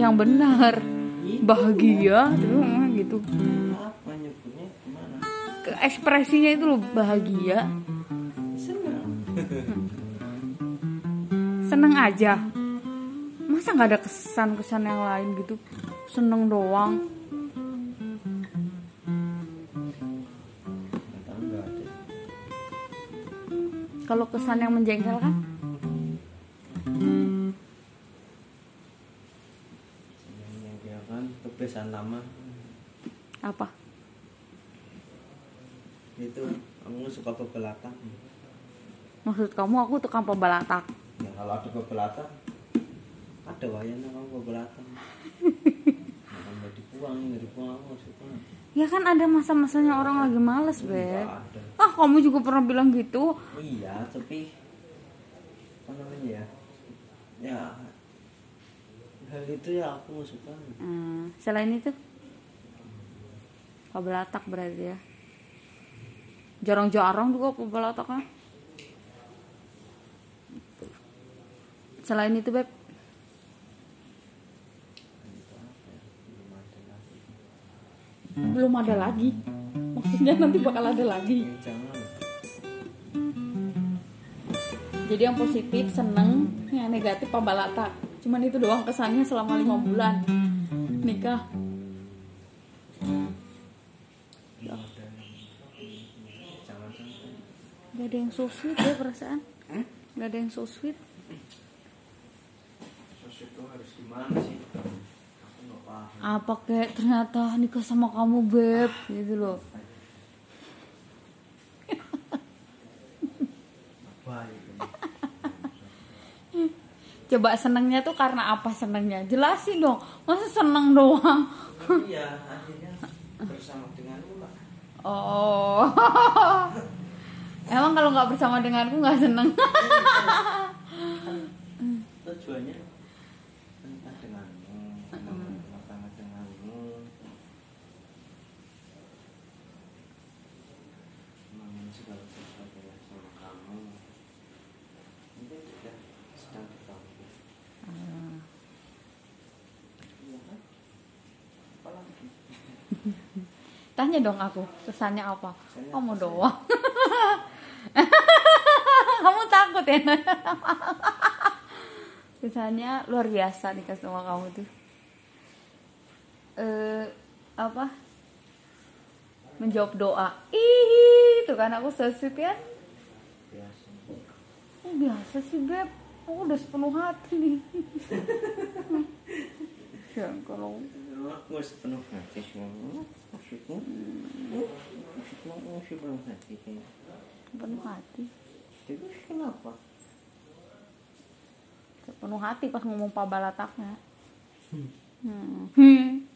yang benar bahagia tuh gitu apa nyebutnya gimana ke ekspresinya itu loh bahagia. Senang. Seneng aja. Masa nggak ada kesan kesan yang lain gitu? Seneng doang. Kalau kesan yang menjengkelkan? yang yang dia kan kebiasaan lama. Apa? Itu kamu suka bebelatan maksud kamu aku tukang pembalatak ya kalau ada bebelatan ada wayangnya kamu bebelatan makan nggak dibuang nggak dibuang aku suka ya kan ada masa-masanya orang lagi males beb. nggak ada. Ah kamu juga pernah bilang gitu? Iya tapi apa namanya ya? Ya hal itu ya aku suka. Hmm, selain itu? Pembalatak berarti ya. Jarang-jarang juga pembalataknya selain itu beb? Belum ada lagi. Maksudnya nanti bakal ada lagi. Eh, jadi yang positif seneng yang negatif pembalatak cuman itu doang kesannya selama lima bulan. Nikah. Nggak ada yang so sweet ya perasaan. Gak ada yang so sweet. Nggak paham apa kayak ternyata nikah sama kamu beb? Gitu loh. Itu coba senengnya tuh karena apa senengnya? Jelasin dong. Masa seneng doang? Iya akhirnya bersama denganmu lah oh. Emang kalau nggak bersama denganku nggak seneng. Tujuannya entah denganmu rumah tangga denganmu membangun segala sesuatu ya sama kamu. Itu tidak sedang dibangun iya kan apalagi tanya dong aku kesannya apa? Kesannya kamu apa doang. Kamu takut ya? Kesannya luar biasa nikah sama kamu tuh. Eh apa? Menjawab doa. Ih itu kan aku sesit ya. Biasa. Oh, biasa sih beb? Aku udah sepenuh hati nih. Ya kalau aku sepenuh hati semua penuh hati kayaknya sepenuh hati Terus kenapa? sepenuh hati pas ngomong pabalataknya hmm. Hmm.